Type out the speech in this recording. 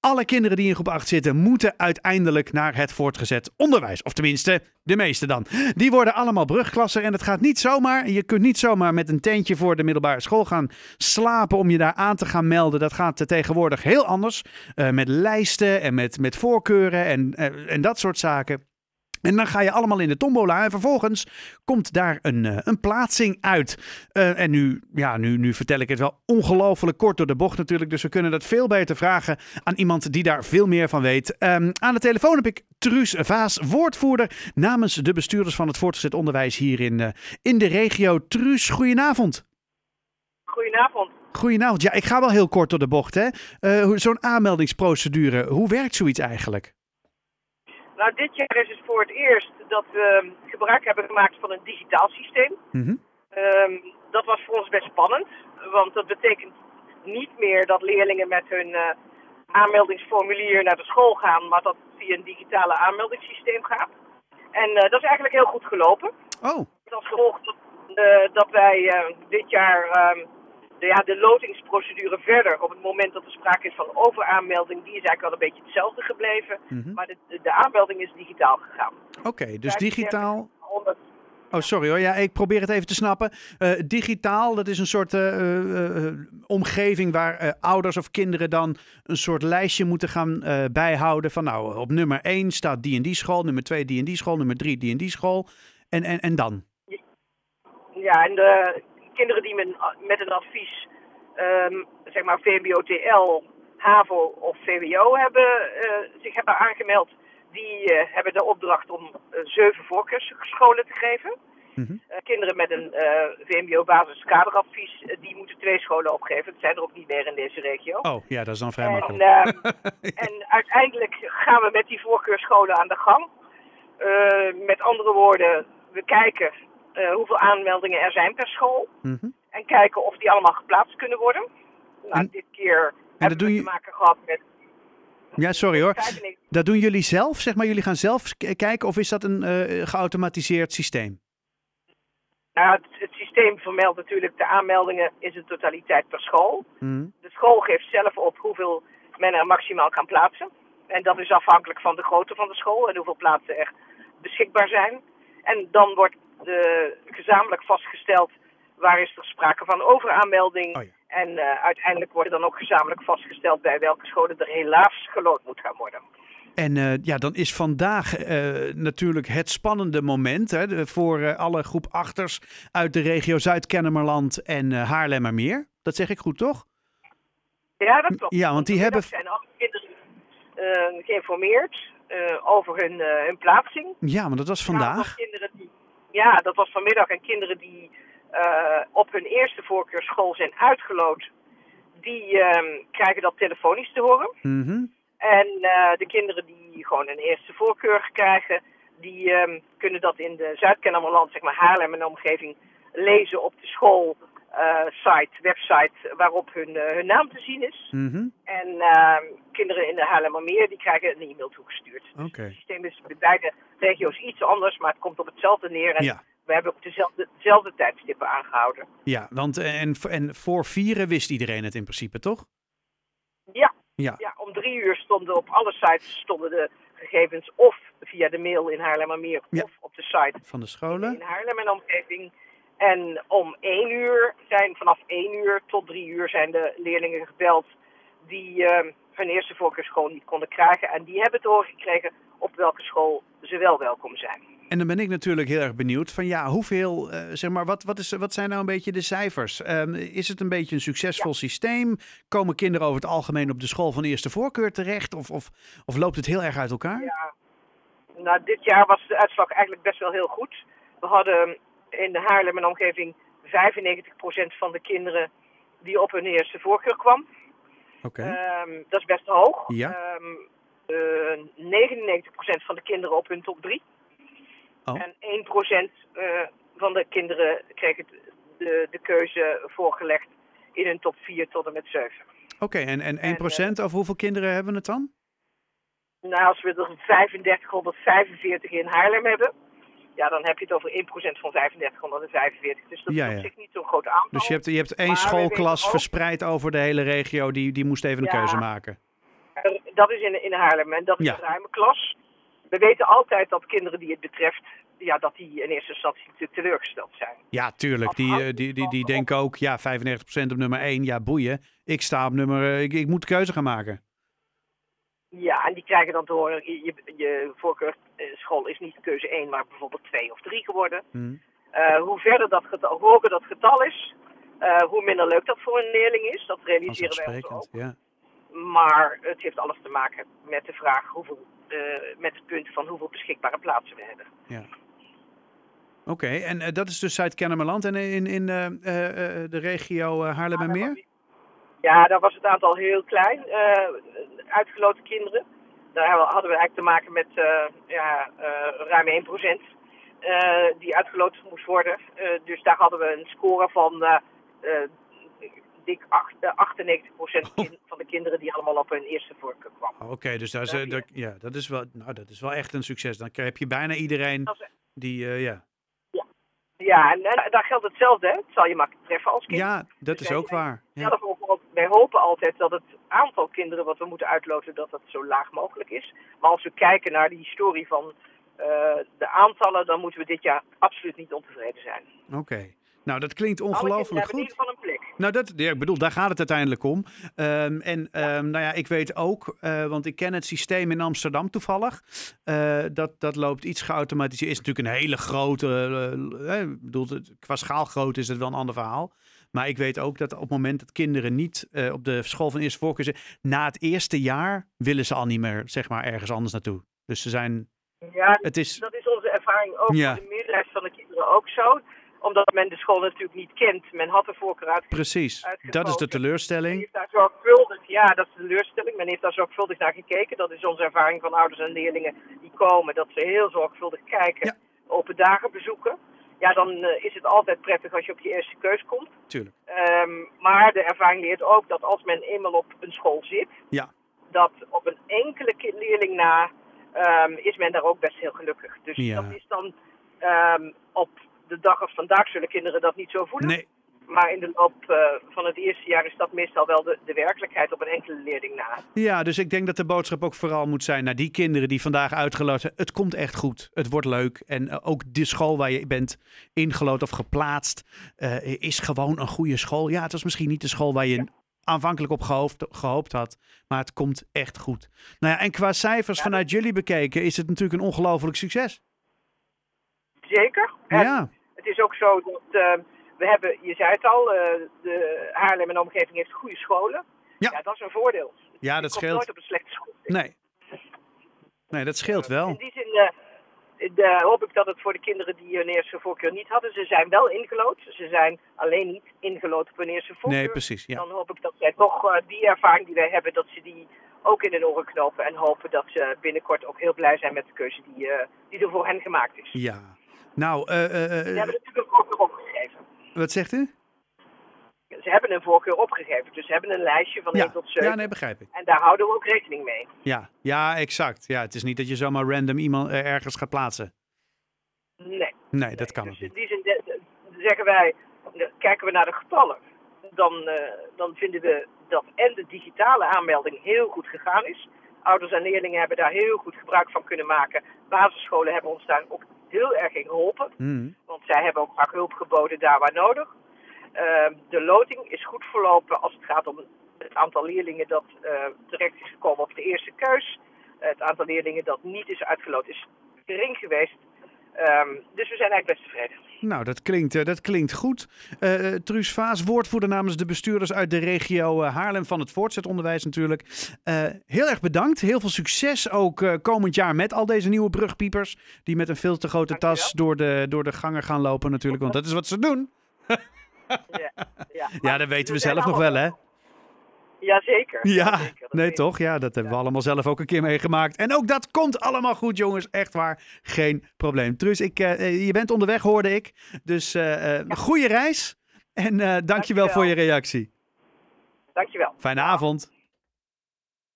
Alle kinderen die in groep 8 zitten, moeten uiteindelijk naar het voortgezet onderwijs. Of tenminste, de meeste dan. Die worden allemaal brugklasser en het gaat niet zomaar. Je kunt niet zomaar met een tentje voor de middelbare school gaan slapen om je daar aan te gaan melden. Dat gaat tegenwoordig heel anders. Uh, met lijsten en met, met voorkeuren en, uh, en dat soort zaken. En dan ga je allemaal in de tombola en vervolgens komt daar een, uh, een plaatsing uit. Uh, en nu, ja, nu, nu vertel ik het wel ongelooflijk kort door de bocht natuurlijk. Dus we kunnen dat veel beter vragen aan iemand die daar veel meer van weet. Um, aan de telefoon heb ik Truus Vaas, woordvoerder namens de bestuurders van het voortgezet onderwijs hier in, uh, in de regio. Truus, goedenavond. Goedenavond. Goedenavond. Ja, ik ga wel heel kort door de bocht. hè. Zo'n aanmeldingsprocedure, hoe werkt zoiets eigenlijk? Nou, dit jaar is het voor het eerst dat we gebruik hebben gemaakt van een digitaal systeem. Mm -hmm. um, dat was voor ons best spannend, want dat betekent niet meer dat leerlingen met hun uh, aanmeldingsformulier naar de school gaan, maar dat het via een digitale aanmeldingssysteem gaat. En uh, dat is eigenlijk heel goed gelopen. Oh. Als gevolg dat, uh, dat wij dit jaar um, de, ja, de lotingsprocedure verder. Op het moment dat er sprake is van overaanmelding, die is eigenlijk wel een beetje hetzelfde gebleven. Mm -hmm. Maar de, de, aanmelding is digitaal gegaan. Oké, okay, dus digitaal. Oh, sorry hoor. Ja, ik probeer het even te snappen. Uh, digitaal, dat is een soort uh, uh, omgeving waar ouders of kinderen dan een soort lijstje moeten gaan bijhouden. Van nou, op nummer 1 staat die en die school, nummer 2 die en die school, nummer 3 die en die school. En, en, en dan? Ja, en de kinderen die met, met een advies, um, zeg maar VBO-TL, HAVO of VWO hebben, zich hebben aangemeld, die uh, hebben de opdracht om uh, zeven voorkeursscholen te geven. Mm -hmm. uh, kinderen met een VMBO-basiskaderadvies, die moeten twee scholen opgeven. Dat zijn er ook niet meer in deze regio. Oh, ja, dat is dan vrij en, makkelijk. en uiteindelijk gaan we met die voorkeursscholen aan de gang. met andere woorden, we kijken hoeveel aanmeldingen er zijn per school. Mm -hmm. En kijken of die allemaal geplaatst kunnen worden. Nou, En- dit keer hebben we je- te maken gehad met Ja, sorry hoor. 95 Dat doen jullie zelf, zeg maar? Jullie gaan zelf kijken of is dat een eh, geautomatiseerd systeem? Nou, het, het systeem vermeldt natuurlijk de aanmeldingen in zijn totaliteit per school. Mhm. De school geeft zelf op hoeveel men er maximaal kan plaatsen. En dat is afhankelijk van de grootte van de school en hoeveel plaatsen er beschikbaar zijn. En dan wordt de, gezamenlijk vastgesteld waar is er sprake van overaanmelding. Oh ja. En eh, uiteindelijk wordt dan ook gezamenlijk vastgesteld bij welke scholen er helaas gelood moet gaan worden. En eh, ja, dan is vandaag eh, natuurlijk het spannende moment hè, voor eh, alle groep achters uit de regio Zuid-Kennemerland en eh Haarlemmermeer. Dat zeg ik goed, toch? Ja, dat klopt. Ja, want die hebben- zijn alle kinderen eh, geïnformeerd eh, over hun, eh, hun plaatsing. Ja, maar dat was vandaag. Ja, dat was vanmiddag. En kinderen die eh, op hun eerste voorkeurschool zijn uitgeloot, die ehm, krijgen dat telefonisch te horen. Mhm. En eh, de kinderen die gewoon een eerste voorkeur krijgen, die ehm, kunnen dat in de Zuid-Kennemerland, zeg maar Haarlem en omgeving, lezen op de school site, website waarop hun, eh, hun naam te zien is. Mhm. En ehm, kinderen in de Haarlemmermeer die krijgen een e-mail toegestuurd. Oké. Het systeem is bij beide regio's iets anders, maar het komt op hetzelfde neer. En Ja. we hebben ook dezelfde, dezelfde tijdstippen aangehouden. Ja, want eh, en, en voor vieren wist iedereen het in principe, toch? Ja, Ja. ja, om drie uur stonden op alle sites stonden de gegevens of via de mail in Haarlemmermeer Ja. of op de site Van de scholen. in Haarlem en omgeving. En om één uur zijn, vanaf één uur tot drie uur zijn de leerlingen gebeld die ehm, hun eerste voorkeurschool niet konden krijgen. En die hebben te horen gekregen op welke school ze wel welkom zijn. En dan ben ik natuurlijk heel erg benieuwd van ja, hoeveel, eh, zeg maar, wat, wat, is, wat zijn nou een beetje de cijfers? Ehm, is het een beetje een succesvol systeem? Komen kinderen over het algemeen op de school van eerste voorkeur terecht? Of, of, of loopt het heel erg uit elkaar? Ja, nou, dit jaar was de uitslag eigenlijk best wel heel goed. We hadden in de Haarlem en omgeving 95% van de kinderen die op hun eerste voorkeur kwam. Oké. Ehm, dat is best hoog. Ja. Ehm, eh, 99% van de kinderen op hun top 3. Oh. En 1% eh, van de kinderen kreeg het, de, de keuze voorgelegd in hun top 4 tot en met 7. Oké, en, en 1% en, over hoeveel kinderen hebben het dan? Nou, als we er 3545 in Haarlem hebben, ja, dan heb je het over 1% van 3545. Dus dat Ja, is op ja. zich niet zo'n groot aantal. Dus je hebt, je hebt één schoolklas ook- verspreid over de hele regio, die, die moest even een Ja. keuze maken. Dat is in, in Haarlem en dat is een ruime klas. We weten altijd dat kinderen die het betreft, ja, dat die in eerste instantie te- teleurgesteld zijn. Ja, tuurlijk. Die, eh, die, die, die denken ook, ja, 95% op nummer 1. Ja, boeien. Ik sta op nummer... eh, Ik, ik moet de keuze gaan maken. Ja, en die krijgen dan te horen, je, je, je voorkeurschool is niet keuze 1, maar bijvoorbeeld 2 of 3 geworden. Hm. Eh, hoe verder dat getal, hoe hoger dat getal is, eh, hoe minder leuk dat voor een leerling is. Dat realiseren wij ons ook. Ja. Maar het heeft alles te maken met de vraag hoeveel, eh, met het punt van hoeveel beschikbare plaatsen we hebben. ja. Oké, en eh, dat is dus Zuid-Kennemerland en in, in eh, eh, eh, de regio eh, Haarlemmermeer? Ja, daar was het aantal heel klein. Uitgeloten kinderen. Daar hadden we eigenlijk te maken met eh, ja, eh, ruim 1% eh, die uitgeloten moest worden. Dus daar hadden we een score van dik acht- eh, 98% kin- van de kinderen die allemaal op hun eerste voorkeur kwamen. Oké, dus daar is, Ja, dat, is wel, nou, dat is wel echt een succes. Dan heb je bijna iedereen die, ja. Ja, en eh, daar geldt hetzelfde. Hè. Het zal je makkelijk treffen als kind. Ja, dat is ook waar. Ja. Zelf ook, ook- wij hopen altijd dat het aantal kinderen wat we moeten uitloten, dat dat zo laag mogelijk is. Maar als we kijken naar de historie van eh, de aantallen, dan moeten we dit jaar absoluut niet ontevreden zijn. Oké. Nou, dat klinkt ongelooflijk goed. Nou, dat, ja, ik bedoel, daar gaat het uiteindelijk om. Ehm, en ehm, nou ja, ik weet ook, eh, want ik ken het systeem in Amsterdam toevallig. eh, dat, dat loopt iets geautomatiseerd. Is natuurlijk een hele grote, eh, ik bedoel, qua schaalgrootte is het wel een ander verhaal. Maar ik weet ook dat op het moment dat kinderen niet op de school van eerste voorkeur na het eerste jaar willen ze al niet meer, zeg maar, ergens anders naartoe. Dus ze zijn, Ja, het is, dat is onze ervaring ook Ja. de meerderheid van de kinderen ook zo. Omdat men de school natuurlijk niet kent. Men had de voorkeur uitgekozen. precies, dat is de uitgekozen. Men teleurstelling. heeft daar zorgvuldig, ja, dat is de teleurstelling. Men heeft daar zorgvuldig naar gekeken. Dat is onze ervaring van ouders en leerlingen die komen. Dat ze heel zorgvuldig kijken, Ja. open dagen bezoeken. Ja, dan eh, is het altijd prettig als je op je eerste keus komt. Tuurlijk. Ehm, maar de ervaring leert ook dat als men eenmaal op een school zit, Ja. dat op een enkele leerling na ehm, is men daar ook best heel gelukkig. Dus Ja. dat is dan ehm, op dag als vandaag zullen kinderen dat niet zo voelen. Nee, Maar in de loop eh, van het eerste jaar is dat meestal wel de, de werkelijkheid op een enkele leerling na. Ja, dus ik denk dat de boodschap ook vooral moet zijn naar die kinderen die vandaag uitgeloot zijn. Het komt echt goed. Het wordt leuk. En eh, ook de school waar je bent ingelood of geplaatst eh, is gewoon een goede school. Ja, het was misschien niet de school waar je aanvankelijk op gehoopt, gehoopt had. Maar het komt echt goed. Nou ja, en qua cijfers vanuit jullie bekeken is het natuurlijk een ongelooflijk succes. Zeker. En Ja, het is ook zo dat eh, we hebben, je zei het al, eh, de Haarlem en de omgeving heeft goede scholen. Ja. dat is een voordeel. ja Je dat scheelt. nooit op een slechte school. Nee. Nee, dat scheelt wel. In die zin eh, de- hoop ik dat het voor de kinderen die hun eerste voorkeur niet hadden, ze zijn wel ingelood. Ze zijn alleen niet ingelood op hun eerste voorkeur. Nee, precies. Ja. Dan hoop ik dat zij toch eh, die ervaring die wij hebben, dat ze die ook in hun oren knopen. En hopen dat ze binnenkort ook heel blij zijn met de keuze die, die er voor hen gemaakt is. Ja. Nou, eh, eh, eh, Ze hebben natuurlijk een voorkeur opgegeven. wat zegt u? Ze hebben een voorkeur opgegeven. Dus ze hebben een lijstje van 1 Ja, tot 7. ja, nee, begrijp ik. En daar houden we ook rekening mee. Ja, ja, exact. Ja, het is niet dat je zomaar random iemand ergens gaat plaatsen. Nee. Nee, dat kan dus niet. in die zin zeggen wij, kijken we naar de getallen, dan, dan vinden we dat en de digitale aanmelding heel goed gegaan is. Ouders en leerlingen hebben daar heel goed gebruik van kunnen maken. Basisscholen hebben ons daar ook heel erg in geholpen. Hmm. Want zij hebben ook vaak hulp geboden daar waar nodig. Ehm, de loting is goed verlopen als het gaat om het aantal leerlingen dat eh, terecht is gekomen op de eerste keus. het aantal leerlingen dat niet is uitgeloot is gering geweest. Ehm, dus we zijn eigenlijk best tevreden. Nou, dat klinkt, eh, dat klinkt goed. Eh, Truus Vaas, woordvoerder namens de bestuurders uit de regio Haarlem van het voortzetonderwijs natuurlijk. Heel erg bedankt. Heel veel succes ook komend jaar met al deze nieuwe brugpiepers. Die met een veel te grote Dankjewel. tas door de, door de gangen gaan lopen natuurlijk. Want dat is wat ze doen. Ja, ja. Ja, dat weten we zelf nog wel hè. Jazeker. Ja, nee toch? Ja, dat hebben we allemaal zelf ook een keer meegemaakt. En ook dat komt allemaal goed, jongens. Echt waar. Geen probleem. Truus, ik, eh, eh, je bent onderweg, hoorde ik. Dus eh goede reis. En eh dankjewel Dankjewel. voor je reactie. Dankjewel. Fijne avond.